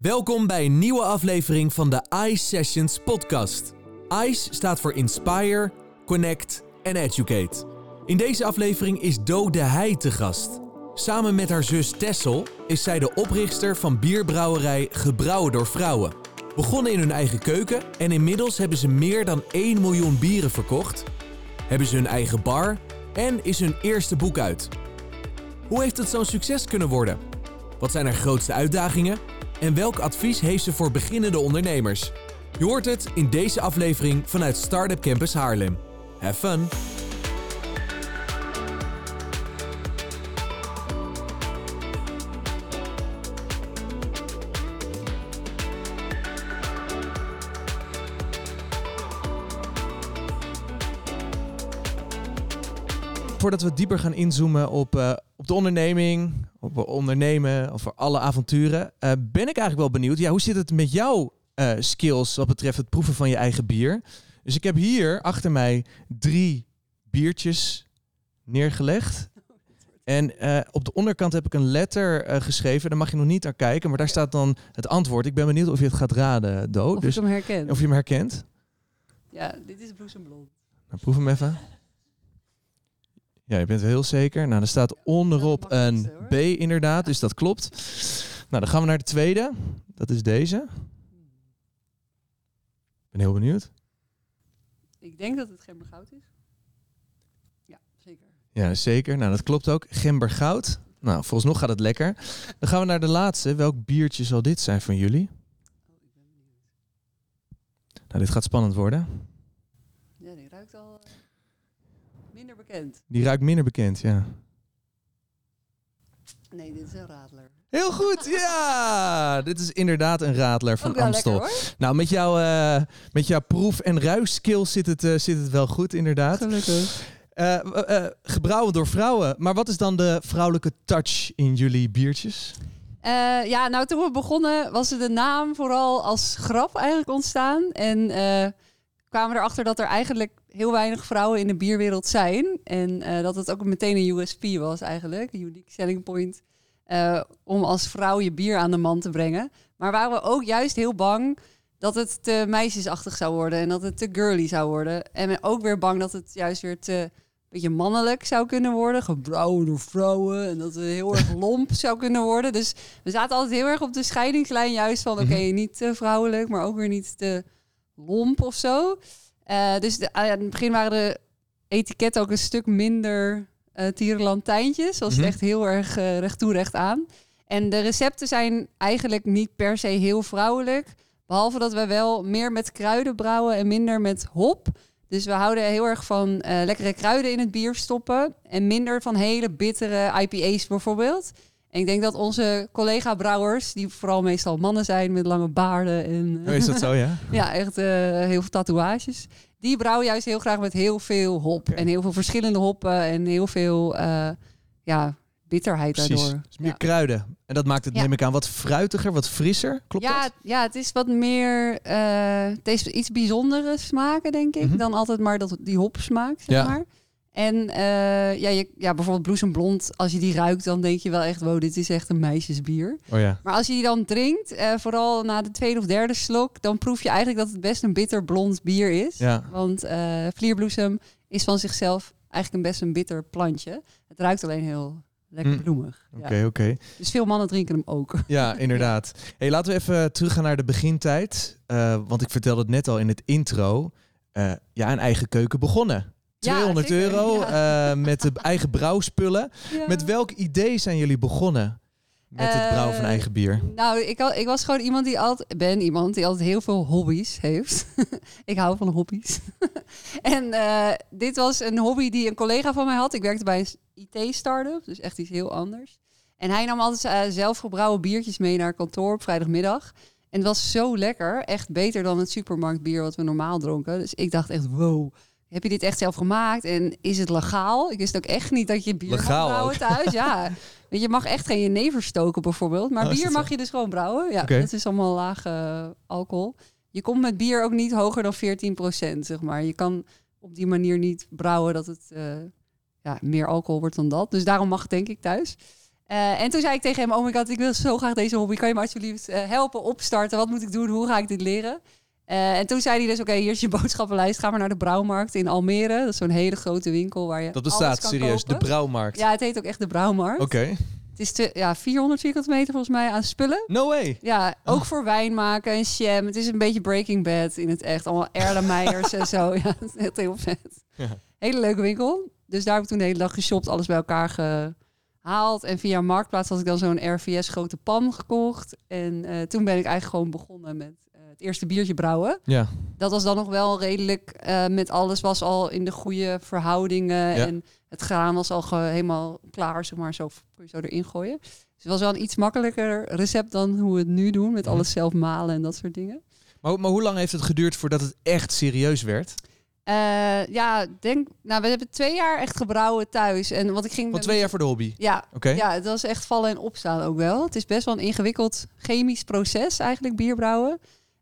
Welkom bij een nieuwe aflevering van de ICE Sessions podcast. ICE staat voor Inspire, Connect en Educate. In deze aflevering is Do de Heij te gast. Samen met haar zus Tessel is zij de oprichter van bierbrouwerij Gebrouwen door Vrouwen. Begonnen in hun eigen keuken en inmiddels hebben ze meer dan 1 miljoen bieren verkocht. Hebben ze hun eigen bar en is hun eerste boek uit. Hoe heeft het zo'n succes kunnen worden? Wat zijn haar grootste uitdagingen? En welk advies heeft ze voor beginnende ondernemers? Je hoort het in deze aflevering vanuit Startup Campus Haarlem. Have fun! Voordat we dieper gaan inzoomen op, uh, op de onderneming, op ondernemen, of voor alle avonturen, uh, ben ik eigenlijk wel benieuwd. Ja, hoe zit het met jouw uh, skills wat betreft het proeven van je eigen bier? Dus ik heb hier achter mij drie biertjes neergelegd. En op de onderkant heb ik een letter geschreven. Daar mag je nog niet naar kijken, maar daar staat dan het antwoord. Ik ben benieuwd of je het gaat raden, Do. Of dus, je hem herkent. Of je hem herkent. Ja, dit is bloesemblond. Nou, proef hem even. Ja, je bent heel zeker. Nou, er staat onderop een B inderdaad, dus dat klopt. Nou, dan gaan we naar de tweede. Dat is deze. Ik ben heel benieuwd. Ik denk dat het gembergoud is. Ja, zeker. Ja, zeker. Nou, dat klopt ook. Gembergoud. Nou, volgens nog gaat het lekker. Dan gaan we naar de laatste. Welk biertje zal dit zijn van jullie? Nou, dit gaat spannend worden. Ja, die ruikt al... Eh, Minder bekend. Die ruikt minder bekend, ja. Nee, dit is een radler. Heel goed, ja! dit is inderdaad een radler van Amstel. nou, met, jou, uh, met jouw proef- en ruisskills zit het, uh, zit het wel goed, inderdaad. Gelukkig. Uh, gebrouwen door vrouwen. Maar wat is dan de vrouwelijke touch in jullie biertjes? ja, nou toen we begonnen was de naam vooral als grap eigenlijk ontstaan. En kwamen we erachter dat er eigenlijk heel weinig vrouwen in de bierwereld zijn. En uh, dat het ook meteen een USP was eigenlijk, een unique selling point. Uh, om als vrouw je bier aan de man te brengen. Maar waren we ook juist heel bang dat het te meisjesachtig zou worden. En dat het te girly zou worden. En ook weer bang dat het juist weer te beetje mannelijk zou kunnen worden. Gebrouwen door vrouwen. En dat het heel erg lomp zou kunnen worden. Dus we zaten altijd heel erg op de scheidingslijn juist van... oké, mhm. niet te vrouwelijk, maar ook weer niet te lomp of zo. Uh, dus de, uh, in het begin waren de etiketten ook een stuk minder uh, tierenlantijntjes. Was mm echt heel erg uh, recht toe, recht aan. En de recepten zijn eigenlijk niet per se heel vrouwelijk. Behalve dat we wel meer met kruiden brouwen en minder met hop. Dus we houden heel erg van lekkere kruiden in het bier stoppen. En minder van hele bittere IPA's bijvoorbeeld. En ik denk dat onze collega-brouwers, die vooral meestal mannen zijn met lange baarden en... Oh, is dat zo, ja? ja, echt uh, heel veel tatoeages. Die brouwen juist heel graag met heel veel hop. En heel veel verschillende hoppen en heel veel uh, ja, bitterheid Precies. daardoor. Dus meer kruiden. En dat maakt het, neem ik aan, wat fruitiger, wat frisser. Klopt ja, dat? Ja, het is wat meer... Uh, het is iets bijzondere smaken, denk ik. Mhm. Dan altijd maar dat, die hop smaak, zeg ja. maar. En uh, ja, je, ja, bijvoorbeeld bloesemblond, als je die ruikt, dan denk je wel echt, wow, dit is echt een meisjesbier. Oh ja. Maar als je die dan drinkt, uh, vooral na de tweede of derde slok, dan proef je eigenlijk dat het best een bitter blond bier is. Ja. Want uh, vlierbloesem is van zichzelf eigenlijk een best een bitter plantje. Het ruikt alleen heel lekker mm. bloemig. Oké, ja. oké. Dus veel mannen drinken hem ook. Ja, inderdaad. Hey, laten we even teruggaan naar de begintijd. want ik vertelde het net al in het intro. ja, een eigen keuken begonnen. 200 euro uh, met de eigen brouwspullen. Met welk idee zijn jullie begonnen? Met het brouwen van eh, eigen bier. Nou, ik, ik was gewoon iemand die altijd ben iemand die altijd heel veel hobby's heeft. ik hou van hobby's. en uh, dit was een hobby die een collega van mij had. Ik werkte bij een IT-startup, dus echt iets heel anders. En hij nam altijd zelf gebrouwen biertjes mee naar kantoor op vrijdagmiddag. En het was zo lekker, echt beter dan het supermarktbier wat we normaal dronken. Dus ik dacht echt, wow, heb je dit echt zelf gemaakt en is het legaal? Ik wist ook echt niet dat je bier legaal mag brouwen thuis. Ja, je mag echt geen jenever stoken bijvoorbeeld, maar oh, bier mag je dus gewoon brouwen. Ja, okay. dat is allemaal lage uh, alcohol. Je komt met bier ook niet hoger dan 14% zeg maar. Je kan op die manier niet brouwen dat het uh, ja, meer alcohol wordt dan dat. Dus daarom mag het denk ik thuis. Eh, en toen zei ik tegen hem, oh my god, ik wil zo graag deze hobby. Kan je me alsjeblieft eh, helpen opstarten? Wat moet ik doen? Hoe ga ik dit leren? Eh, en toen zei hij dus, oké, hier is je boodschappenlijst. Ga maar naar de Brouwmarkt in Almere. Dat is zo'n hele grote winkel waar je Dat bestaat serieus, kopen. de brouwmarkt. Ja, het heet ook echt de Brouwmarkt. Oké. Het is te, ja, 400 vierkante meter volgens mij aan spullen. No way. Ja, ook Oh. voor wijn maken en jam. Het is een beetje Breaking Bad in het echt. Allemaal Erlenmeijers en zo. Ja, het is echt heel vet. Ja. Hele leuke winkel. Dus daar heb ik toen de hele dag geshopt, alles bij elkaar gehaald. En via Marktplaats had ik dan zo'n RVS grote pan gekocht. En eh, toen ben ik eigenlijk gewoon begonnen met het eerste biertje brouwen. Ja. Dat was dan nog wel redelijk eh, met alles was al in de goede verhoudingen. Ja. En het graan was al helemaal klaar, zeg maar. Zo kun je zo erin gooien. Dus het was wel een iets makkelijker recept dan hoe we het nu doen. Met Mhm. alles zelf malen en dat soort dingen. Maar, maar hoe lang heeft het geduurd voordat het echt serieus werd? Eh, ja, denk, nou, we hebben twee jaar echt gebrouwen thuis. En wat ik ging. Van twee jaar voor de hobby. Ja, Oké. ja, het was echt vallen en opstaan ook wel. Het is best wel een ingewikkeld chemisch proces eigenlijk, bierbrouwen.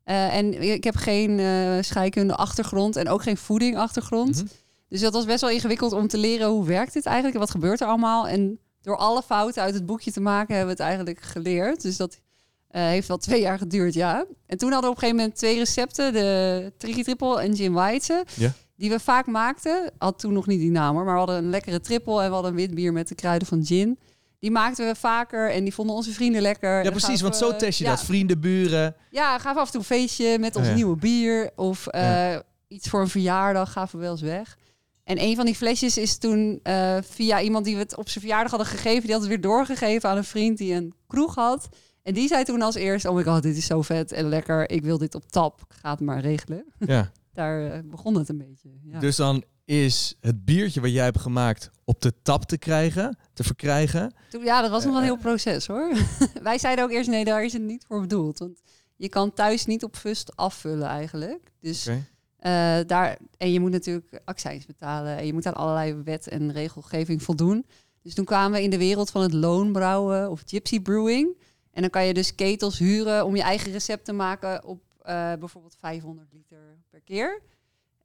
Eh, en ik heb geen eh scheikunde achtergrond en ook geen voeding achtergrond. Mhm. Dus dat was best wel ingewikkeld om te leren hoe werkt dit eigenlijk en wat gebeurt er allemaal. En door alle fouten uit het boekje te maken hebben we het eigenlijk geleerd. Dus dat eh, heeft wel twee jaar geduurd, ja. En toen hadden we op een gegeven moment twee recepten. De Tricky Triple en Gin Weitze. Ja. Die we vaak maakten. Had toen nog niet die naam. Maar we hadden een lekkere triple en we hadden een wit bier met de kruiden van gin. Die maakten we vaker en die vonden onze vrienden lekker. Ja, precies, want zo test je ja, dat. Vrienden, buren. Ja, gaven af en toe een feestje met ons Oh ja. nieuwe bier. Of eh, iets voor een verjaardag gaven we wel eens weg. En een van die flesjes is toen eh, via iemand die we het op zijn verjaardag hadden gegeven. Die had het weer doorgegeven aan een vriend die een kroeg had. En die zei toen als eerst, oh my god, dit is zo vet en lekker. Ik wil dit op tap. Ga het maar regelen. Ja. Daar eh, begon het een beetje. Ja. Dus dan is het biertje wat jij hebt gemaakt op de tap te krijgen, te verkrijgen. Toen, ja, dat was nog wel een Eh, heel proces hoor. Wij zeiden ook eerst, nee, daar is het niet voor bedoeld. Want je kan thuis niet op fust afvullen eigenlijk. Dus eh, daar, en je moet natuurlijk accijns betalen. En je moet aan allerlei wet en regelgeving voldoen. Dus toen kwamen we in de wereld van het loonbrouwen of gypsy brewing. En dan kan je dus ketels huren om je eigen recept te maken op eh, bijvoorbeeld 500 liter per keer.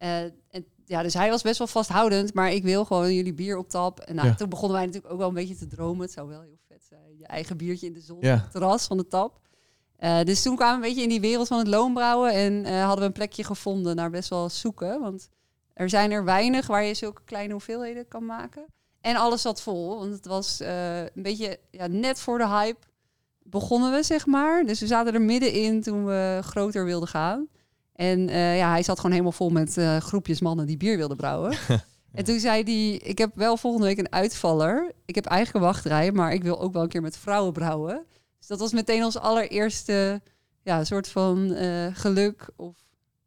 Eh, en ja, dus hij was best wel vasthoudend, maar ik wil gewoon jullie bier op tap. En nou, Ja. toen begonnen wij natuurlijk ook wel een beetje te dromen. Het zou wel heel vet zijn. Je eigen biertje in de zon, Ja. op het terras van de tap. Eh, dus toen kwamen we een beetje in die wereld van het loonbrouwen en eh, hadden we een plekje gevonden naar best wel zoeken. Want er zijn er weinig waar je zulke kleine hoeveelheden kan maken. En alles zat vol, want het was een beetje ja, net voor de hype begonnen we, zeg maar. Dus we zaten er middenin toen we groter wilden gaan. En eh, ja, hij zat gewoon helemaal vol met eh, groepjes mannen die bier wilden brouwen. En toen zei hij, ik heb wel volgende week een uitvaller. Ik heb eigen wachtrij, maar ik wil ook wel een keer met vrouwen brouwen. Dus dat was meteen ons allereerste ja, soort van eh, geluk of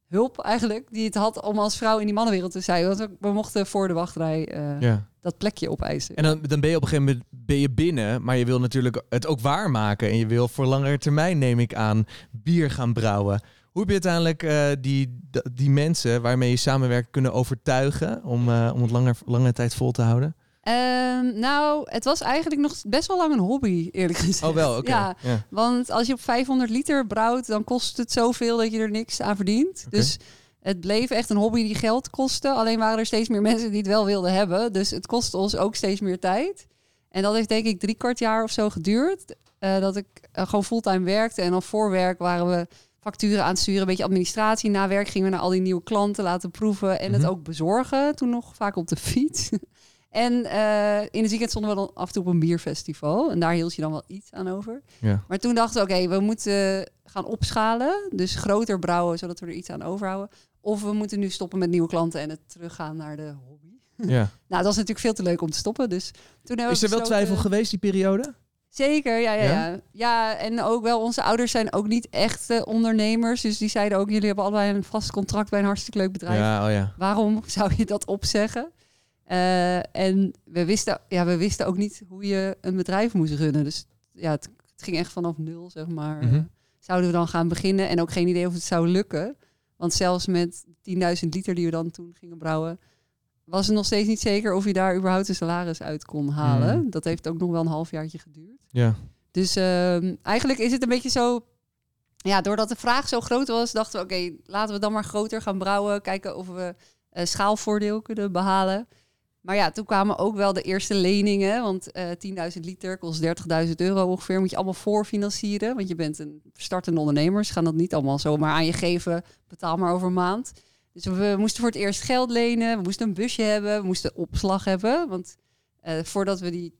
hulp eigenlijk. Die het had om als vrouw in die mannenwereld te zijn. Want we, mochten voor de wachtrij Ja. dat plekje opeisen. En dan, dan ben je op een gegeven moment ben je binnen, maar je wil natuurlijk het ook waarmaken. En je wil voor langere termijn, neem ik aan, bier gaan brouwen. Hoe heb je uiteindelijk eh, die, die mensen waarmee je samenwerkt kunnen overtuigen om, eh, om het langer, lange tijd vol te houden? Ehm, nou, het was eigenlijk nog best wel lang een hobby, eerlijk gezegd. Oh wel, oké. Ja, Ja. want als je op 500 liter brouwt, dan kost het zoveel dat je er niks aan verdient. Dus het bleef echt een hobby die geld kostte. Alleen waren er steeds meer mensen die het wel wilden hebben. Dus het kostte ons ook steeds meer tijd. En dat heeft denk ik drie kwart jaar of zo geduurd. eh, dat ik gewoon fulltime werkte. En dan voor werk waren we facturen aan het sturen, een beetje administratie. Na werk gingen we naar al die nieuwe klanten laten proeven en Mhm. het ook bezorgen. Toen nog vaak op de fiets. en eh, in het weekend stonden we dan af en toe op een bierfestival. En daar hield je dan wel iets aan over. Ja. Maar toen dachten we, oké, we moeten gaan opschalen. Dus groter brouwen, zodat we er iets aan overhouden. Of we moeten nu stoppen met nieuwe klanten en het teruggaan naar de hobby. Ja. Nou, dat is natuurlijk veel te leuk om te stoppen. Dus toen hebben Is er wel twijfel geweest die periode? Zeker, ja, ja, Ja? ja. Ja, en ook wel, onze ouders zijn ook niet echte ondernemers. Dus die zeiden ook, jullie hebben allebei een vast contract bij een hartstikke leuk bedrijf. Ja, oh ja. Waarom zou je dat opzeggen? Eh, en we wisten, ja, we wisten ook niet hoe je een bedrijf moest runnen. Dus ja, het, het ging echt vanaf nul, zeg maar. Mhm. Zouden we dan gaan beginnen en ook geen idee of het zou lukken. Want zelfs met 10.000 liter die we dan toen gingen brouwen, was het nog steeds niet zeker of je daar überhaupt een salaris uit kon halen. Mhm. Dat heeft ook nog wel een halfjaartje geduurd. Ja. Dus ehm, eigenlijk is het een beetje zo. Ja, doordat de vraag zo groot was, dachten we: oké, laten we dan maar groter gaan brouwen. Kijken of we eh, schaalvoordeel kunnen behalen. Maar ja, toen kwamen ook wel de eerste leningen. Want eh 10.000 liter kost 30.000 euro ongeveer. Moet je allemaal voorfinancieren. Want je bent een startende ondernemer. Ze gaan dat niet allemaal zomaar aan je geven. Betaal maar over een maand. Dus we moesten voor het eerst geld lenen. We moesten een busje hebben. We moesten opslag hebben. Want eh, voordat we die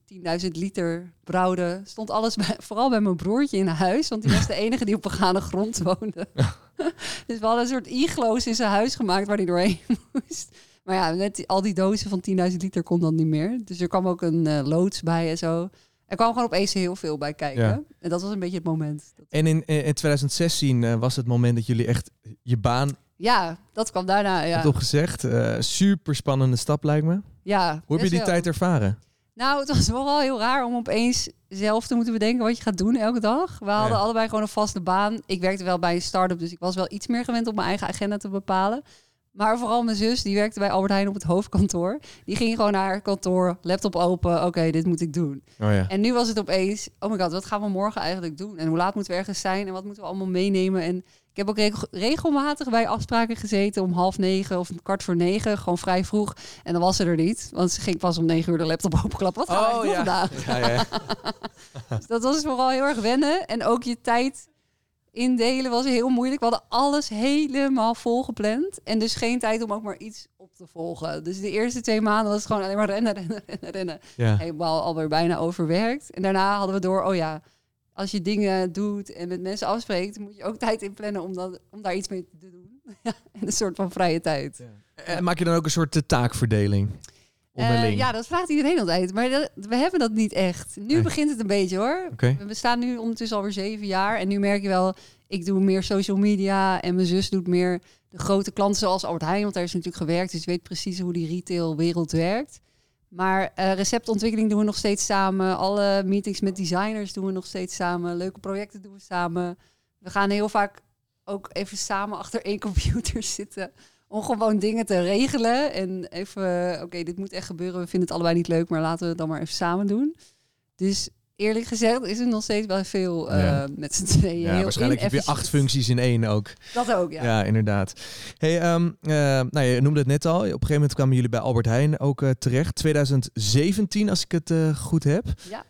10.000 liter brouwden, stond alles bij, vooral bij mijn broertje in huis. Want die was de enige die op begane grond woonde. dus we hadden een soort iglo's in zijn huis gemaakt waar hij doorheen moest. Maar ja, met die- al die dozen van 10.000 liter kon dan niet meer. Dus er kwam ook een eh, loods bij en zo. Er kwam gewoon opeens heel veel bij kijken. Ja. En dat was een beetje het moment. En in, in 2016 eh, was het moment dat jullie echt je baan ja, dat kwam daarna. Ja, hebt opgezegd. Eh super spannende stap lijkt me. ja Hoe heb je die wel. tijd ervaren? Nou, het was wel heel raar om opeens zelf te moeten bedenken wat je gaat doen elke dag. We hadden Ja. allebei gewoon een vaste baan. Ik werkte wel bij een start-up, dus ik was wel iets meer gewend om mijn eigen agenda te bepalen. Maar vooral mijn zus, die werkte bij Albert Heijn op het hoofdkantoor. Die ging gewoon naar haar kantoor, laptop open. Oké, dit moet ik doen. Oh ja. En nu was het opeens, oh my god, wat gaan we morgen eigenlijk doen? En hoe laat moeten we ergens zijn? En wat moeten we allemaal meenemen? En ik heb ook regel- regelmatig bij afspraken gezeten om half negen of kwart voor negen. Gewoon vrij vroeg. En dan was ze er niet. Want ze ging pas om negen uur de laptop openklappen. Wat gaan we Oh ja. doen vandaag? Ja, ja. Dus dat was vooral heel erg wennen. En ook je tijd indelen was heel moeilijk. We hadden alles helemaal volgepland. En dus geen tijd om ook maar iets op te volgen. Dus de eerste twee maanden was het gewoon alleen maar rennen, rennen, rennen, rennen. ja. Helemaal alweer bijna overwerkt. En daarna hadden we door, oh ja, als je dingen doet en met mensen afspreekt, moet je ook tijd inplannen om, dat, om daar iets mee te doen. Een soort van vrije tijd. En maak je dan ook een soort eh, taakverdeling? Eh, ja, dat vraagt iedereen altijd. Maar dat- we hebben dat niet echt. Nu begint het een beetje hoor. We bestaan nu ondertussen alweer zeven jaar. En nu merk je wel, ik doe meer social media. En mijn zus doet meer de grote klanten zoals Albert Heijn. Want daar is natuurlijk gewerkt. Dus weet precies hoe die retailwereld werkt. Maar eh, receptontwikkeling doen we nog steeds samen. Alle meetings met designers doen we nog steeds samen. Leuke projecten doen we samen. We gaan heel vaak ook even samen achter één computer zitten. Om gewoon dingen te regelen. En even, oké, dit moet echt gebeuren. We vinden het allebei niet leuk, maar laten we het dan maar even samen doen. Dus eerlijk gezegd is het nog steeds wel veel eh, Ja. met z'n tweeën. Ja, heel waarschijnlijk heb je acht functies in één ook. Dat ook, ja. Ja, inderdaad. Hey, ehm, eh, nou, je noemde het net al. Op een gegeven moment kwamen jullie bij Albert Heijn ook eh, terecht. 2017, als ik het goed heb. Ja.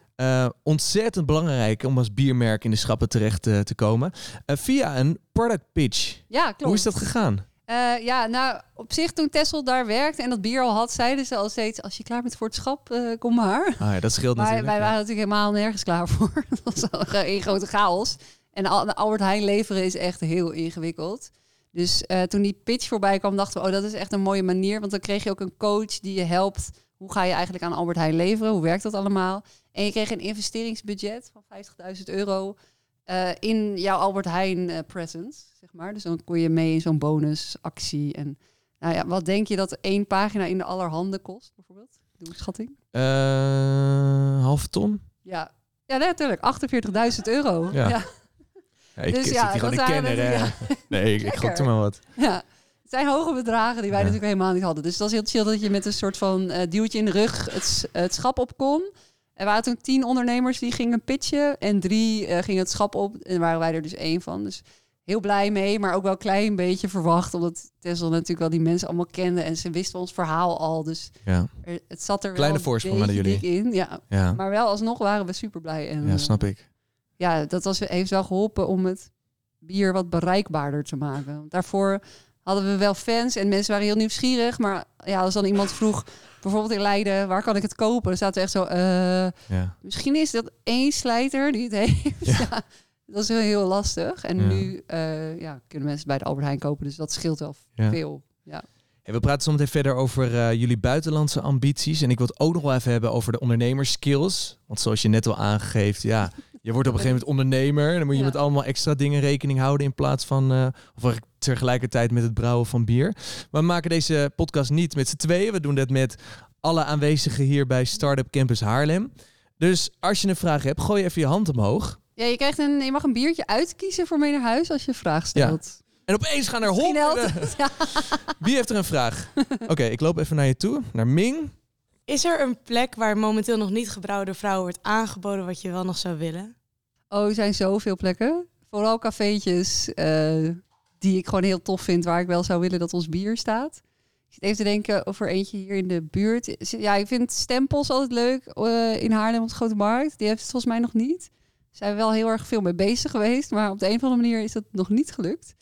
Ontzettend belangrijk om als biermerk in de schappen terecht te komen. Via een product pitch. Ja, klopt. Hoe is dat gegaan? Eh, ja, nou, op zich toen Tessel daar werkte en dat bier al had, zeiden ze al steeds... als je klaar bent voor het schap, eh, kom maar. Ah, ja, dat scheelt Maar natuurlijk. wij ja. waren natuurlijk helemaal nergens klaar voor. dat was al een grote chaos. En Al- Albert Heijn leveren is echt heel ingewikkeld. Dus eh, toen die pitch voorbij kwam, dachten we... oh, dat is echt een mooie manier. Want dan kreeg je ook een coach die je helpt... hoe ga je eigenlijk aan Albert Heijn leveren? Hoe werkt dat allemaal? En je kreeg een investeringsbudget van 50.000 euro... eh, in jouw Albert Heijn eh, presence, zeg maar. Dus dan kon je mee in zo'n bonusactie. En nou ja, wat denk je dat één pagina in de allerhande kost, bijvoorbeeld? Doe een schatting. Eh, halve ton? Ja, ja natuurlijk. 48.000 euro. Ja. Ja. Ja, ik Dus ja, gewoon dat hè. Nee, ik, ik gokte maar wat. Ja. Het zijn hoge bedragen die wij natuurlijk helemaal niet hadden. Dus het was heel chill dat je met een soort van duwtje in de rug het, schap op kon. Er waren toen tien ondernemers die gingen pitchen. En drie eh, gingen het schap op. En waren wij er dus één van. Dus heel blij mee, maar ook wel een klein beetje verwacht. Omdat Tessel natuurlijk wel die mensen allemaal kende. En ze wisten ons verhaal al. Dus Ja, er, het zat er Kleine wel een voorsprong beetje jullie. in. Ja, ja. maar wel alsnog waren we super blij. En, ja, eh, snap ik. ja, dat was, heeft wel geholpen om het bier wat bereikbaarder te maken. Daarvoor hadden we wel fans en mensen waren heel nieuwsgierig. Maar ja, als dan iemand vroeg, bijvoorbeeld in Leiden, waar kan ik het kopen? Dan zaten we echt zo, eh, Ja. misschien is dat één slijter die het heeft. Ja. Ja. dat is wel heel lastig. En Ja. nu eh, ja, kunnen mensen bij de Albert Heijn kopen, dus dat scheelt wel veel. Ja. Hey, we praten zo meteen verder over eh, jullie buitenlandse ambities. En ik wil het ook nog wel even hebben over de ondernemerskills. Want zoals je net al aangeeft, ja, je wordt op een gegeven moment ondernemer. En dan moet je Ja. met allemaal extra dingen rekening houden in plaats van, eh, of tegelijkertijd met het brouwen van bier. Maar we maken deze podcast niet met z'n tweeën. We doen dat met alle aanwezigen hier bij Startup Campus Haarlem. Dus als je een vraag hebt, gooi even je hand omhoog. ja, je, krijgt een, je mag een biertje uitkiezen voor mee naar huis als je een vraag stelt. En opeens gaan er honderden. Ja. Wie heeft er een vraag? Oké, ik loop even naar je toe, naar Ming. Is er een plek waar momenteel nog niet gebrouwen door vrouwen wordt aangeboden wat je wel nog zou willen? Oh, er zijn zoveel plekken. Vooral cafeetjes eh, die ik gewoon heel tof vind, waar ik wel zou willen dat ons bier staat. Ik zit even te denken over eentje hier in de buurt. Ja, ik vind stempels altijd leuk eh, in Haarlem op de Grote Markt. Die heeft het volgens mij nog niet. Zijn we wel heel erg veel mee bezig geweest, maar op de een of andere manier is dat nog niet gelukt.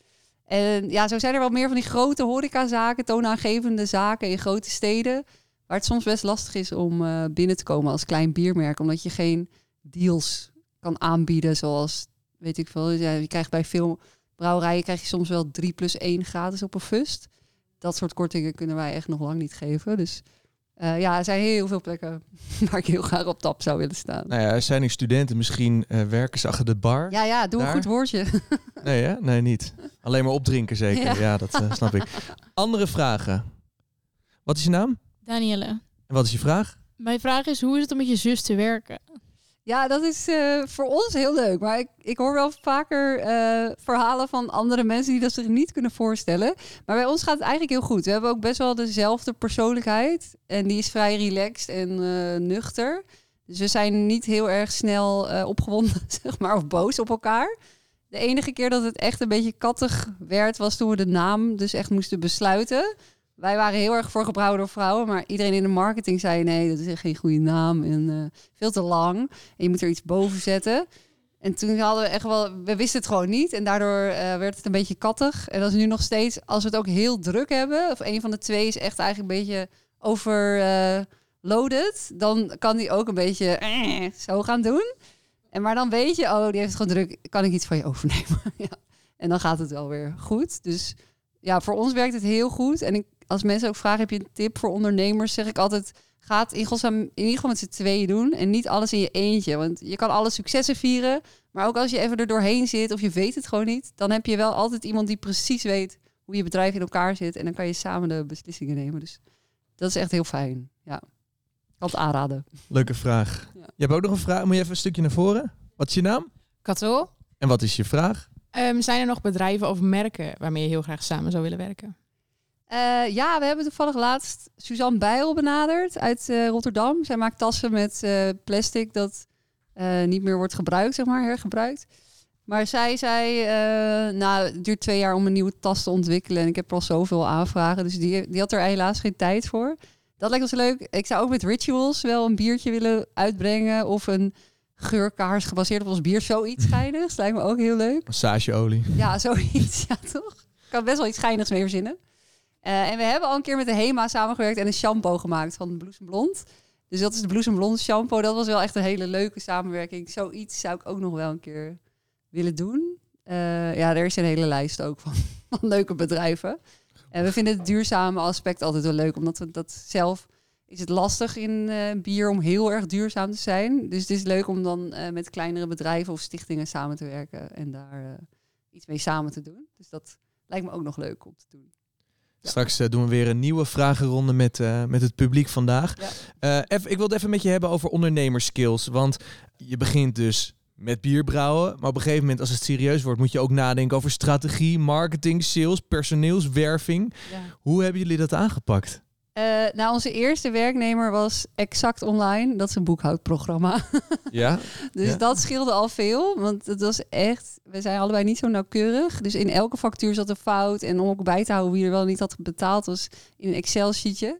En ja, zo zijn er wel meer van die grote horecazaken, toonaangevende zaken in grote steden. Waar het soms best lastig is om eh, binnen te komen als klein biermerk. Omdat je geen deals kan aanbieden zoals, weet ik veel. Ja, je krijgt bij veel brouwerijen krijg je soms wel 3 plus 1 gratis op een fust. Dat soort kortingen kunnen wij echt nog lang niet geven. Dus uh, ja, er zijn heel veel plekken waar ik heel graag op tap zou willen staan. Nou ja, er zijn nu studenten, misschien uh, werken ze achter de bar. Ja, ja, doe een goed woordje. nee, hè? nee, niet. Alleen maar opdrinken zeker. Ja, dat uh, snap ik. Andere vragen. Wat is je naam? Danielle. En wat is je vraag? Mijn vraag is, hoe is het om met je zus te werken? Ja, dat is uh, voor ons heel leuk. Maar ik, ik hoor wel vaker uh, verhalen van andere mensen die dat zich niet kunnen voorstellen. Maar bij ons gaat het eigenlijk heel goed. We hebben ook best wel dezelfde persoonlijkheid. En die is vrij relaxed en uh, nuchter. Dus we zijn niet heel erg snel opgewonden, zeg maar, of boos op elkaar. De enige keer dat het echt een beetje kattig werd, was toen we de naam dus echt moesten besluiten. Wij waren heel erg voor gebrouwen door vrouwen, maar iedereen in de marketing zei nee, dat is echt geen goede naam en uh, veel te lang. En je moet er iets boven zetten. En toen hadden we echt wel, we wisten het gewoon niet en daardoor uh, werd het een beetje kattig. En dat is nu nog steeds, als we het ook heel druk hebben, of een van de twee is echt eigenlijk een beetje overloaded, uh, dan kan die ook een beetje eh, zo gaan doen. En maar dan weet je, oh, die heeft het gewoon druk, kan ik iets van je overnemen? ja. En dan gaat het wel weer goed. Dus ja, voor ons werkt het heel goed. En ik als mensen ook vragen, heb je een tip voor ondernemers? Zeg ik altijd, ga het in, in ieder geval met z'n tweeën doen. En niet alles in je eentje. Want je kan alle successen vieren. Maar ook als je even er doorheen zit of je weet het gewoon niet. Dan heb je wel altijd iemand die precies weet hoe je bedrijf in elkaar zit. En dan kan je samen de beslissingen nemen. Dus dat is echt heel fijn. Ja. Ik kan het aanraden. Leuke vraag. Ja. Je hebt ook nog een vraag. Moet je even een stukje naar voren? Wat is je naam? Kato. En wat is je vraag? Um, zijn er nog bedrijven of merken waarmee je heel graag samen zou willen werken? Uh, ja, we hebben toevallig laatst Suzanne Bijl benaderd uit uh, Rotterdam. Zij maakt tassen met uh, plastic dat niet meer wordt gebruikt, zeg maar, hergebruikt. Maar zij zei, nou, het duurt twee jaar om een nieuwe tas te ontwikkelen. En ik heb al zoveel aanvragen, dus die, die had er helaas geen tijd voor. Dat lijkt ons leuk. Ik zou ook met Rituals wel een biertje willen uitbrengen. Of een geurkaars gebaseerd op ons bier. Zoiets schijnigs. Lijkt me ook heel leuk. Massageolie. Ja, zoiets. Ja, toch? Ik kan best wel iets schijnigs mee verzinnen. Uh, en we hebben al een keer met de HEMA samengewerkt en een shampoo gemaakt van Bloesem Blond. Dus dat is de Bloesem Blond shampoo. Dat was wel echt een hele leuke samenwerking. Zoiets zou ik ook nog wel een keer willen doen. Uh, ja, er is een hele lijst ook van, van leuke bedrijven. En we vinden het duurzame aspect altijd wel leuk, omdat dat zelf is het lastig in uh, bier om heel erg duurzaam te zijn. Dus het is leuk om dan met kleinere bedrijven of stichtingen samen te werken en daar iets mee samen te doen. Dus dat lijkt me ook nog leuk om te doen. Straks uh, doen we weer een nieuwe vragenronde met, uh, met het publiek vandaag. Even, ik wil het even met je hebben over ondernemerskills. Want je begint dus met bier brouwen. Maar op een gegeven moment, als het serieus wordt, moet je ook nadenken over strategie, marketing, sales, personeelswerving. Ja. Hoe hebben jullie dat aangepakt? Uh, nou, onze eerste werknemer was Exact Online. Dat is een boekhoudprogramma. Ja. dus ja. dat scheelde al veel. Want het was echt... We zijn allebei niet zo nauwkeurig. Dus in elke factuur zat een fout. En om ook bij te houden wie er wel niet had betaald... was in een Excel-sheetje.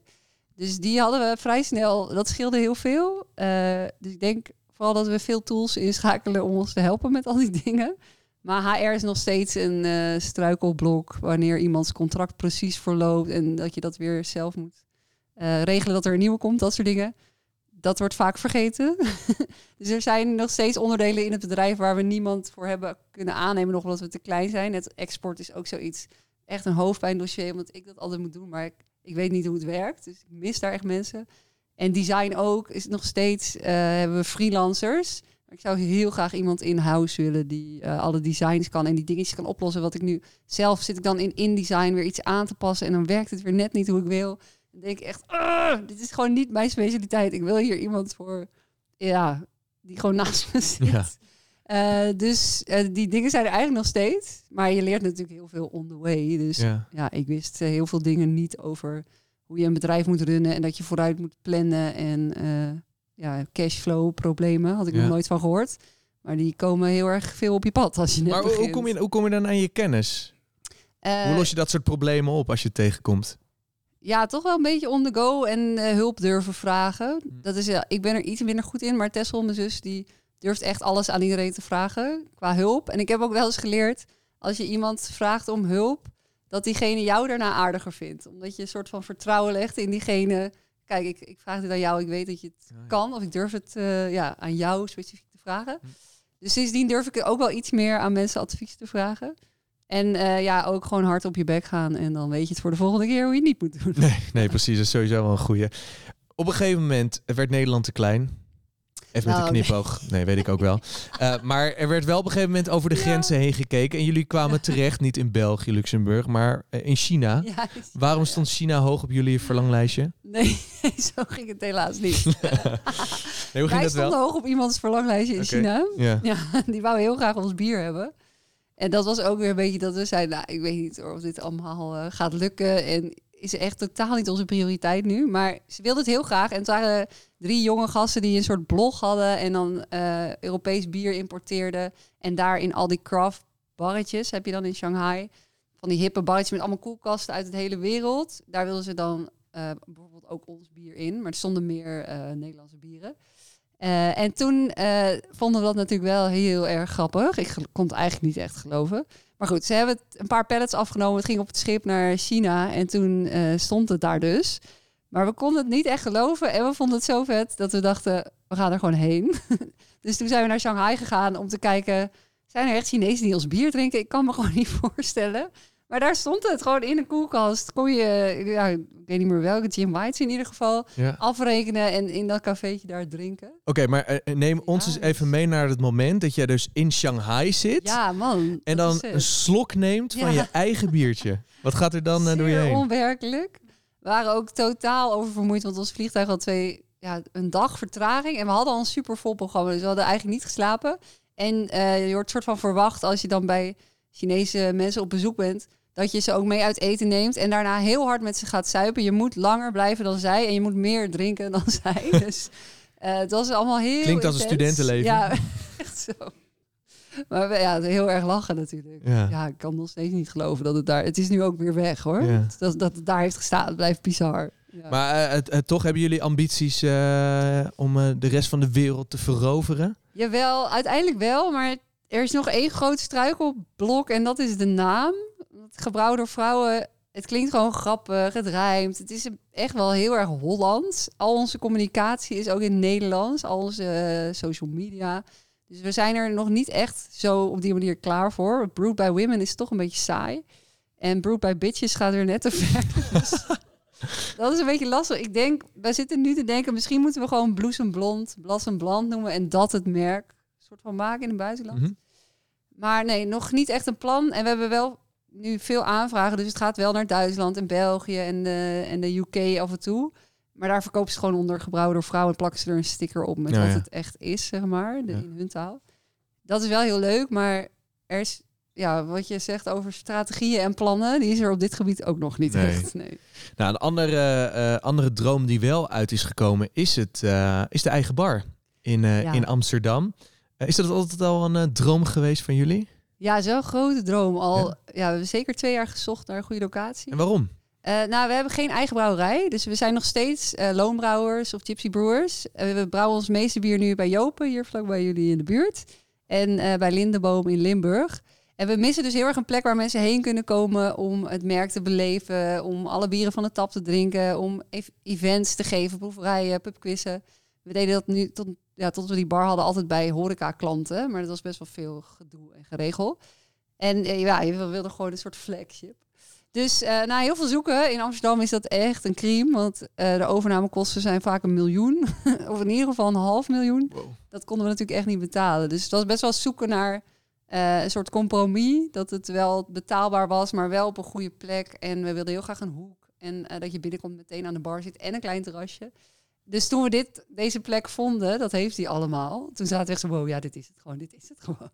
Dus die hadden we vrij snel... Dat scheelde heel veel. Uh, dus ik denk vooral dat we veel tools inschakelen... om ons te helpen met al die dingen. Maar HR is nog steeds een uh, struikelblok wanneer iemands contract precies verloopt en dat je dat weer zelf moet uh, regelen dat er een nieuwe komt, dat soort dingen. Dat wordt vaak vergeten. dus er zijn nog steeds onderdelen in het bedrijf waar we niemand voor hebben kunnen aannemen, nog omdat we te klein zijn. Het export is ook zoiets, echt een hoofdpijndossier, omdat ik dat altijd moet doen, maar ik, ik weet niet hoe het werkt. Dus ik mis daar echt mensen. En design ook is nog steeds, uh, hebben we freelancers. Ik zou heel graag iemand in-house willen die uh, alle designs kan en die dingetjes kan oplossen. Wat ik nu zelf zit ik dan in InDesign weer iets aan te passen en dan werkt het weer net niet hoe ik wil. Dan denk ik echt, dit is gewoon niet mijn specialiteit. Ik wil hier iemand voor, ja, die gewoon naast me zit. Ja. Uh, dus uh, die dingen zijn er eigenlijk nog steeds. Maar je leert natuurlijk heel veel on the way. Dus ja, ja ik wist heel veel dingen niet over hoe je een bedrijf moet runnen en dat je vooruit moet plannen en ja, cashflow problemen. Had ik ja. nog nooit van gehoord. Maar die komen heel erg veel op je pad als je net Maar begint. hoe kom, je, hoe kom je dan aan je kennis? Hoe los je dat soort problemen op als je het tegenkomt? Ja, toch wel een beetje on the go en eh, hulp durven vragen. Dat is, ja, ik ben er iets minder goed in, maar Tessel, mijn zus, die durft echt alles aan iedereen te vragen qua hulp. En ik heb ook wel eens geleerd, als je iemand vraagt om hulp, dat diegene jou daarna aardiger vindt. Omdat je een soort van vertrouwen legt in diegene. Kijk, ik, ik vraag dit aan jou, ik weet dat je het Ja, ja. kan. Of ik durf het eh, ja, aan jou specifiek te vragen. Hm. Dus sindsdien durf ik ook wel iets meer aan mensen advies te vragen. En eh, ja, ook gewoon hard op je bek gaan. En dan weet je het voor de volgende keer hoe je het niet moet doen. Nee, nee, precies. Dat is sowieso wel een goeie. Op een gegeven moment werd Nederland te klein. Even met Nou, een knipoog. Nee, weet ik ook wel. Eh, maar er werd wel op een gegeven moment over de Ja. grenzen heen gekeken. En jullie kwamen terecht, niet in België, Luxemburg, maar eh, in China. Ja, Waarom stond China hoog op jullie verlanglijstje? Nee, zo ging het helaas niet. Nee, hoe ging Wij stonden wel? hoog op iemands verlanglijstje in. China. Ja. Ja, die wou heel graag ons bier hebben. En dat was ook weer een beetje dat we zeiden, nou, ik weet niet of dit allemaal eh, gaat lukken. En is echt totaal niet onze prioriteit nu. Maar ze wilde het heel graag. En het waren drie jonge gasten die een soort blog hadden en dan eh, Europees bier importeerden. En daar in al die craft barretjes heb je dan in Shanghai. Van die hippe barretjes met allemaal koelkasten uit de hele wereld. Daar wilden ze dan eh, bijvoorbeeld ook ons bier in. Maar er stonden meer Nederlandse bieren. Eh, en toen eh, vonden we dat natuurlijk wel heel erg grappig. Ik kon het eigenlijk niet echt geloven. Maar goed, ze hebben een paar pallets afgenomen. Het ging op het schip naar China. En toen eh, stond het daar dus. Maar we konden het niet echt geloven. En we vonden het zo vet dat we dachten, we gaan er gewoon heen. dus toen zijn we naar Shanghai gegaan om te kijken... zijn er echt Chinezen die ons bier drinken? Ik kan me gewoon niet voorstellen. Maar daar stond het gewoon in een koelkast. Kon je, ja, ik weet niet meer welke, Jim White's in ieder geval, Ja. afrekenen en in dat cafeetje daar drinken. Oké, maar eh, neem ons eens even mee naar het moment dat jij dus in Shanghai zit. Ja, man. En dan een slok neemt van Ja. je eigen biertje. Wat gaat er dan eh, door je heen? onwerkelijk. We waren ook totaal oververmoeid, want ons vliegtuig had twee, ja, een dag vertraging. En we hadden al een super vol programma, dus we hadden eigenlijk niet geslapen. En eh, je wordt soort van verwacht als je dan bij Chinese mensen op bezoek bent, dat je ze ook mee uit eten neemt en daarna heel hard met ze gaat suipen. Je moet langer blijven dan zij en je moet meer drinken dan zij. Dus eh het was allemaal heel Klinkt als een studentenleven. Ja, echt zo. Maar ja, heel erg lachen natuurlijk. Ja. Ja, ik kan nog steeds niet geloven dat het daar... Het is nu ook weer weg, hoor. Ja. Dat, dat het daar heeft gestaan, het blijft bizar. Ja. Maar eh, het- toch hebben jullie ambities eh, om eh, de rest van de wereld te veroveren? Jawel, uiteindelijk wel, maar er is nog één groot struikelblok en dat is de naam. Het door vrouwen, het klinkt gewoon grappig, het rijmt. Het is echt wel heel erg Hollands. Al onze communicatie is ook in Nederlands, al onze eh, social media. Dus we zijn er nog niet echt zo op die manier klaar voor. Brewed by Women is toch een beetje saai. En Brewed by Bitches gaat weer net te ver. Dus dat is een beetje lastig. Ik denk, wij zitten nu te denken, misschien moeten we gewoon bloesemblond, blassemblond noemen en dat het merk soort van maken in het buitenland. Mhm. Maar nee, nog niet echt een plan. En we hebben wel nu veel aanvragen, dus het gaat wel naar Duitsland en België en de, en de UK af en toe. Maar daar verkopen ze gewoon onder gebrouwen door vrouwen en plakken ze er een sticker op met Ja, wat ja. het echt is, zeg maar, de, Ja. in hun taal. Dat is wel heel leuk, maar er is, ja, wat je zegt over strategieën en plannen, die is er op dit gebied ook nog niet Nee. echt. Nee. Nou, een andere, eh, andere droom die wel uit is gekomen is, het, eh, is de eigen bar in, eh, in Amsterdam. Eh, is dat altijd al een eh, droom geweest van jullie? Ja, zo'n grote droom. Al, ja. we hebben zeker twee jaar gezocht naar een goede locatie. En waarom? Eh, nou, we hebben geen eigen brouwerij. Dus we zijn nog steeds loonbrouwers of gypsy brewers. We brouwen ons meeste bier nu bij Jopen, hier vlak bij jullie in de buurt. En bij Lindeboom in Limburg. En we missen dus heel erg een plek waar mensen heen kunnen komen om het merk te beleven, om alle bieren van de tap te drinken, om ev- events te geven, proeverijen, pubquizzen. We deden dat nu tot, ja, tot we die bar hadden altijd bij horeca-klanten, maar dat was best wel veel gedoe en geregel. En eh, ja, je wilde gewoon een soort flagship. Dus eh, na heel veel zoeken in Amsterdam is dat echt een crime. Want eh, de overnamekosten zijn vaak een miljoen. of in ieder geval een half miljoen. Dat konden we natuurlijk echt niet betalen. Dus het was best wel zoeken naar een soort compromis. Dat het wel betaalbaar was, maar wel op een goede plek. En we wilden heel graag een hoek. En dat je binnenkomt meteen aan de bar zit en een klein terrasje. Dus toen we dit, deze plek vonden, dat heeft hij allemaal. Toen zaten we echt zo, wow, ja, dit is het gewoon, dit is het gewoon.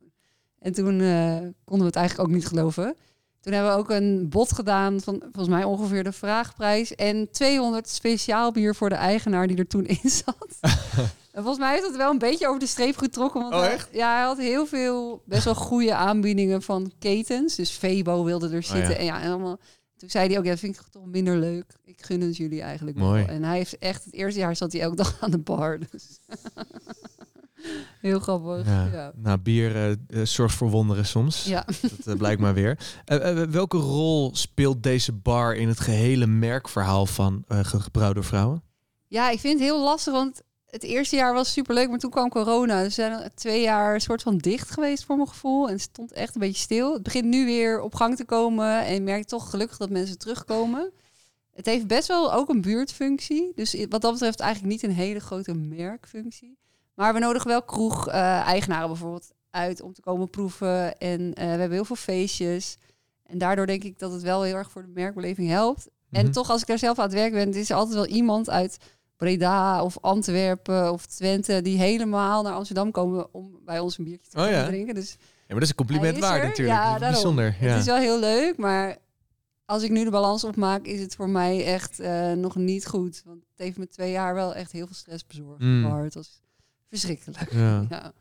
En toen eh, konden we het eigenlijk ook niet geloven. Toen hebben we ook een bod gedaan van volgens mij ongeveer de vraagprijs. En 200 speciaal bier voor de eigenaar die er toen in zat. en volgens mij heeft het wel een beetje over de streep getrokken. Want Oh, hij- ja, hij had heel veel best wel goede aanbiedingen van ketens. Dus Febo wilde er zitten. Oh, ja. En ja, en allemaal. Toen zei hij ook, ja, dat vind ik toch minder leuk. Ik gun het jullie eigenlijk wel. Mooi. En hij heeft echt, het eerste jaar zat hij elke dag aan de bar. Dus. Heel grappig. Ja. Ja. Nou, bier eh, eh, zorgt voor wonderen soms. Ja. Dat eh, blijkt maar weer. Welke rol speelt deze bar in het gehele merkverhaal van gebrouwde vrouwen? Ja, ik vind het heel lastig, want het eerste jaar was superleuk, maar toen kwam corona. Dus we zijn twee jaar een soort van dicht geweest voor mijn gevoel. En het stond echt een beetje stil. Het begint nu weer op gang te komen en je merkt toch gelukkig dat mensen terugkomen. Het heeft best wel ook een buurtfunctie. Dus wat dat betreft eigenlijk niet een hele grote merkfunctie. Maar we nodigen wel kroeg-eigenaren bijvoorbeeld uit om te komen proeven. En eh, we hebben heel veel feestjes. En daardoor denk ik dat het wel heel erg voor de merkbeleving helpt. En Mhm. toch, als ik daar zelf aan het werk ben, is er altijd wel iemand uit Breda of Antwerpen of Twente die helemaal naar Amsterdam komen om bij ons een biertje te Oh ja. drinken. Dus Ja, maar dat is een compliment is waard er. natuurlijk. Ja, Dat is daarom. Bijzonder. Ja. het is wel heel leuk, maar als ik nu de balans opmaak, is het voor mij echt eh, nog niet goed. Want het heeft me twee jaar wel echt heel veel stress bezorgd. Mm. Maar het was verschrikkelijk. Ja. Ja.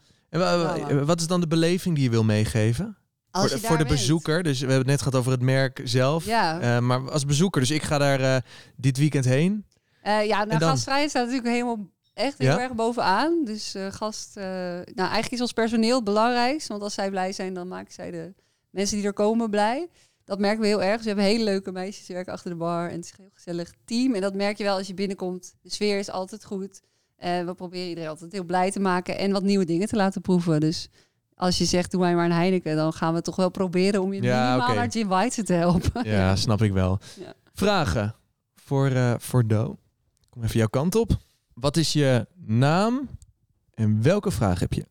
En wat is dan de beleving die je wil meegeven? Als voor de, voor bezoeker. Dus we hebben het net gehad over het merk zelf. Ja, Eh, maar als bezoeker, dus ik ga daar eh, dit weekend heen. Eh, ja En nou, gastvrijheid staat natuurlijk helemaal echt heel Ja? erg bovenaan. Dus eh, gast, eh, nou eigenlijk is ons personeel het belangrijkste. Want als zij blij zijn, dan maken zij de mensen die er komen blij. Dat merken we heel erg. Dus we hebben hele leuke meisjes die werken achter de bar. En het is een heel gezellig team. En dat merk je wel als je binnenkomt. De sfeer is altijd goed. Eh, we proberen iedereen altijd heel blij te maken. En wat nieuwe dingen te laten proeven. Dus als je zegt, doe mij maar een Heineken. Dan gaan we toch wel proberen om je Ja, minimaal naar Jim White te helpen. Ja, snap ik wel. Ja. Vragen voor, eh voor Do. Kom even jouw kant op. Wat is je naam en welke vraag heb je?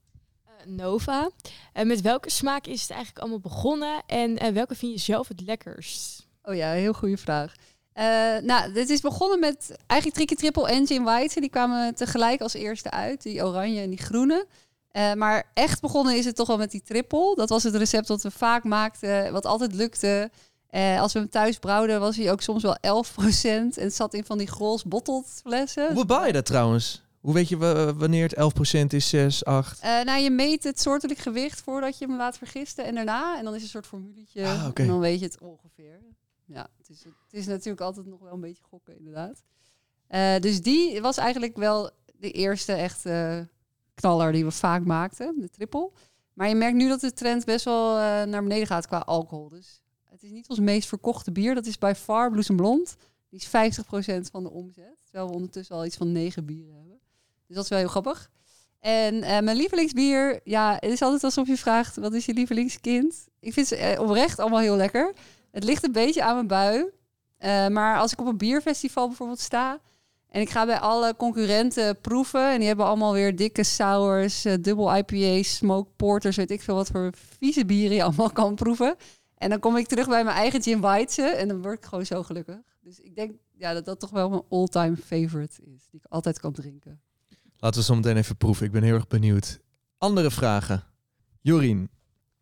Eh, Nova. En met welke smaak is het eigenlijk allemaal begonnen? En eh, welke vind je zelf het lekkerst? Oh ja, heel goede vraag. Eh, nou, dit is begonnen met eigenlijk Tricky Triple en Jim White. Die kwamen tegelijk als eerste uit, die oranje en die groene. Eh, maar echt begonnen is het toch wel met die triple. Dat was het recept dat we vaak maakten, wat altijd lukte. Eh, als we hem thuis brouwden, was hij ook soms wel 11%. En het zat in van die grols bottled flessen. Hoe bepaal je dat trouwens? Hoe weet je wa- wanneer het 11% is, 6, 8? Eh, nou, je meet het soortelijk gewicht voordat je hem laat vergisten en daarna. En dan is een soort formuletje. Ah. En dan weet je het ongeveer. Ja, het is, het is natuurlijk altijd nog wel een beetje gokken, inderdaad. Eh, dus die was eigenlijk wel de eerste echte knaller die we vaak maakten, de triple. Maar je merkt nu dat de trend best wel naar beneden gaat qua alcohol. Dus het is niet ons meest verkochte bier. Dat is bij Far Blues Blond. Die is 50% van de omzet. Terwijl we ondertussen al iets van negen bieren hebben. Dus dat is wel heel grappig. En eh, mijn lievelingsbier, ja, het is altijd alsof je vraagt, wat is je lievelingskind? Ik vind ze eh, oprecht allemaal heel lekker. Het ligt een beetje aan mijn bui. Eh, maar als ik op een bierfestival bijvoorbeeld sta en ik ga bij alle concurrenten proeven en die hebben allemaal weer dikke sours, dubbel IPA's, smoke porters, weet ik veel wat voor vieze bieren je allemaal kan proeven. En dan kom ik terug bij mijn eigen Jim White en dan word ik gewoon zo gelukkig. Dus ik denk ja, dat dat toch wel mijn all-time favorite is, die ik altijd kan drinken. Laten we zo meteen even proeven. Ik ben heel erg benieuwd. Andere vragen? Jorien.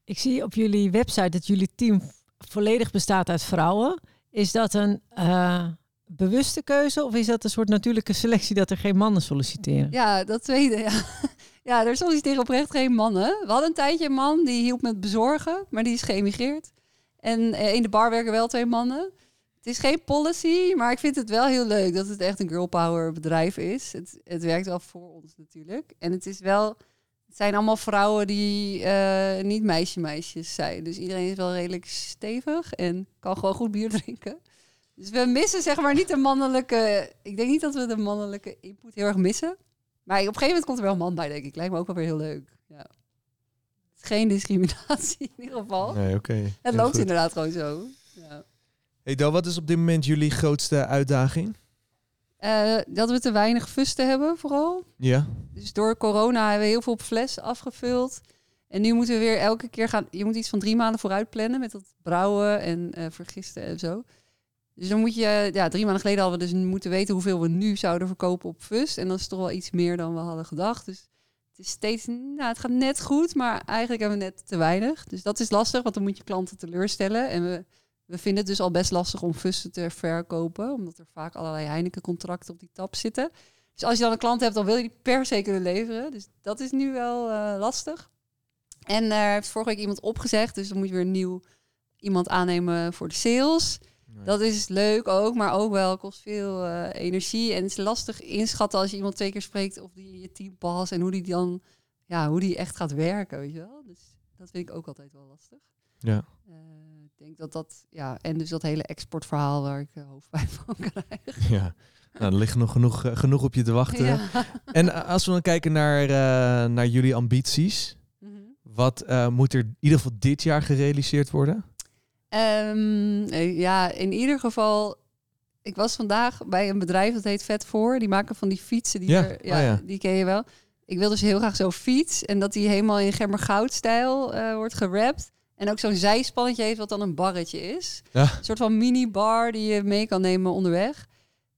Ik zie op jullie website dat jullie team volledig bestaat uit vrouwen. Is dat een eh, bewuste keuze of is dat een soort natuurlijke selectie dat er geen mannen solliciteren? Ja, dat tweede, ja. Ja, er solliciteren oprecht geen mannen. We hadden een tijdje een man die hielp met bezorgen, maar die is geëmigreerd. En eh, in de bar werken wel twee mannen. Het is geen policy, maar ik vind het wel heel leuk dat het echt een girl power bedrijf is. Het, het werkt wel voor ons natuurlijk. En het is wel, het zijn allemaal vrouwen die eh, niet meisje-meisjes zijn. Dus iedereen is wel redelijk stevig en kan gewoon goed bier drinken. Dus we missen zeg maar niet de mannelijke. Ik denk niet dat we de mannelijke input heel erg missen. Maar op een gegeven moment komt er wel een man bij, denk ik. Lijkt me ook wel weer heel leuk. Ja. Geen discriminatie in ieder geval. Nee, oké. het loopt goed. inderdaad gewoon zo. Ja. Hey Do, wat is op dit moment jullie grootste uitdaging? Eh, dat we te weinig fusten hebben, vooral. Ja. Dus door corona hebben we heel veel op fles afgevuld. En nu moeten we weer elke keer gaan. Je moet iets van drie maanden vooruit plannen met dat brouwen en eh, vergisten en zo. Dus dan moet je, ja, drie maanden geleden hadden we dus moeten weten hoeveel we nu zouden verkopen op fust. En dat is toch wel iets meer dan we hadden gedacht. Dus het is steeds, nou, het gaat net goed, maar eigenlijk hebben we net te weinig. Dus dat is lastig, want dan moet je klanten teleurstellen. En we, we vinden het dus al best lastig om fusten te verkopen, omdat er vaak allerlei Heineken-contracten op die tap zitten. Dus als je dan een klant hebt, dan wil je die per se kunnen leveren. Dus dat is nu wel eh, lastig. En er heeft vorige week iemand opgezegd, dus dan moet je weer een nieuw iemand aannemen voor de sales. Dat is leuk ook, maar ook wel kost veel eh, energie. En het is lastig inschatten als je iemand twee keer spreekt of die in je team past en hoe die dan, ja, hoe die echt gaat werken, weet je wel. Dus dat vind ik ook altijd wel lastig. Ja. Eh, ik denk dat dat, ja, en dus dat hele exportverhaal waar ik uh, hoofdpijn van krijg. Ja. Nou, er ligt nog genoeg, genoeg op je te wachten. Ja. En als we dan kijken naar, naar jullie ambities. Mhm. Wat moet er in ieder geval dit jaar gerealiseerd worden? Ehm, eh, ja, in ieder geval. Ik was vandaag bij een bedrijf dat heet Vet Voor. Die maken van die fietsen. Die, Ja, er- oh ja. die ken je wel. Ik wil dus heel graag zo'n fiets. En dat die helemaal in gemmergoudstijl eh wordt gerapt. En ook zo'n zijspannetje heeft wat dan een barretje is. Ja. Een soort van mini-bar die je mee kan nemen onderweg.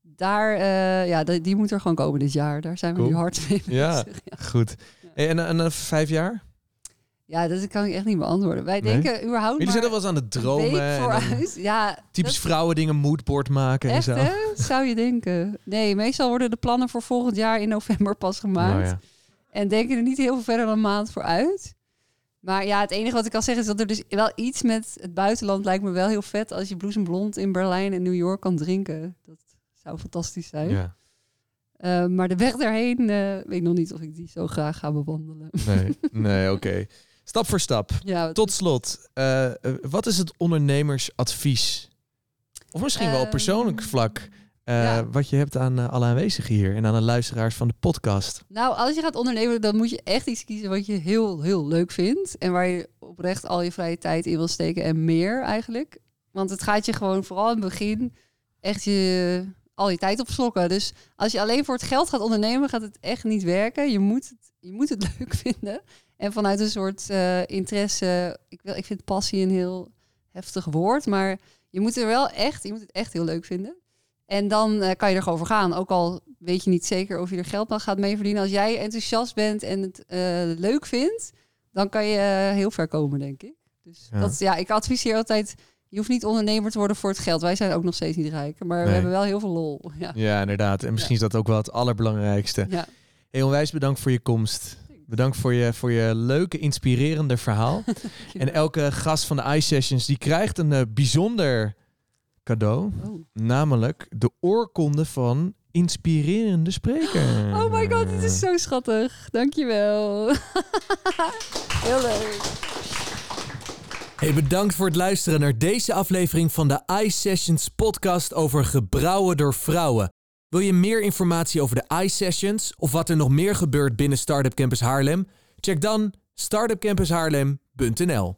Daar, eh, ja, die, die moet er gewoon komen dit jaar. Daar zijn we Cool. nu hard mee Ja. bezig. Ja. Goed. En, en, en, vijf jaar? Ja, dat kan ik echt niet beantwoorden. Wij Nee? denken überhaupt Jullie zijn al wel eens aan het dromen. vooruit. Ja, typisch dat- vrouwen dingen moodboard maken Echt, en zo. hè? Zou je denken. Nee, meestal worden de plannen voor volgend jaar in november pas gemaakt. Nou ja. En denken er niet heel veel verder dan een maand voor uit. Maar ja, het enige wat ik kan zeggen is dat er dus wel iets met het buitenland lijkt me wel heel vet als je bloesemblond in Berlijn en New York kan drinken. Dat zou fantastisch zijn. Ja. Eh, maar de weg daarheen eh, weet ik nog niet of ik die zo graag ga bewandelen. Nee, nee oké. Stap voor stap. ja, Tot slot, eh, wat is het ondernemersadvies? Of misschien wel op Ehm, persoonlijk vlak. eh, ja. Wat je hebt aan eh, alle aanwezigen hier en aan de luisteraars van de podcast. Nou, als je gaat ondernemen, dan moet je echt iets kiezen wat je heel, heel leuk vindt. En waar je oprecht al je vrije tijd in wil steken en meer eigenlijk. Want het gaat je gewoon vooral in het begin echt je, al je tijd opslokken. Dus als je alleen voor het geld gaat ondernemen, gaat het echt niet werken. Je moet het, je moet het leuk vinden. En vanuit een soort eh, interesse, ik, wil, ik vind passie een heel heftig woord, maar je moet er wel echt, je moet het echt heel leuk vinden. En dan eh, kan je er gewoon voor gaan. Ook al weet je niet zeker of je er geld aan gaat mee verdienen. Als jij enthousiast bent en het eh, leuk vindt, dan kan je heel ver komen, denk ik. Dus Ja. Dat, ja, ik adviseer altijd, je hoeft niet ondernemer te worden voor het geld. Wij zijn ook nog steeds niet rijk, maar we hebben wel heel veel lol. Ja. Ja, inderdaad. En misschien is dat ook wel het allerbelangrijkste. Ja. Heel onwijs bedankt voor je komst. Bedankt voor je, voor je leuke, inspirerende verhaal. en elke gast van de iSessions die krijgt een eh, bijzonder cadeau. Oh. Namelijk de oorkonde van inspirerende spreker. oh my god, dit is zo schattig. Dankjewel. heel leuk. Hey, bedankt voor het luisteren naar deze aflevering van de iSessions podcast over gebrouwen door vrouwen. Wil je meer informatie over de iSessions of wat er nog meer gebeurt binnen Startup Campus Haarlem? Check dan startupcampushaarlem.nl.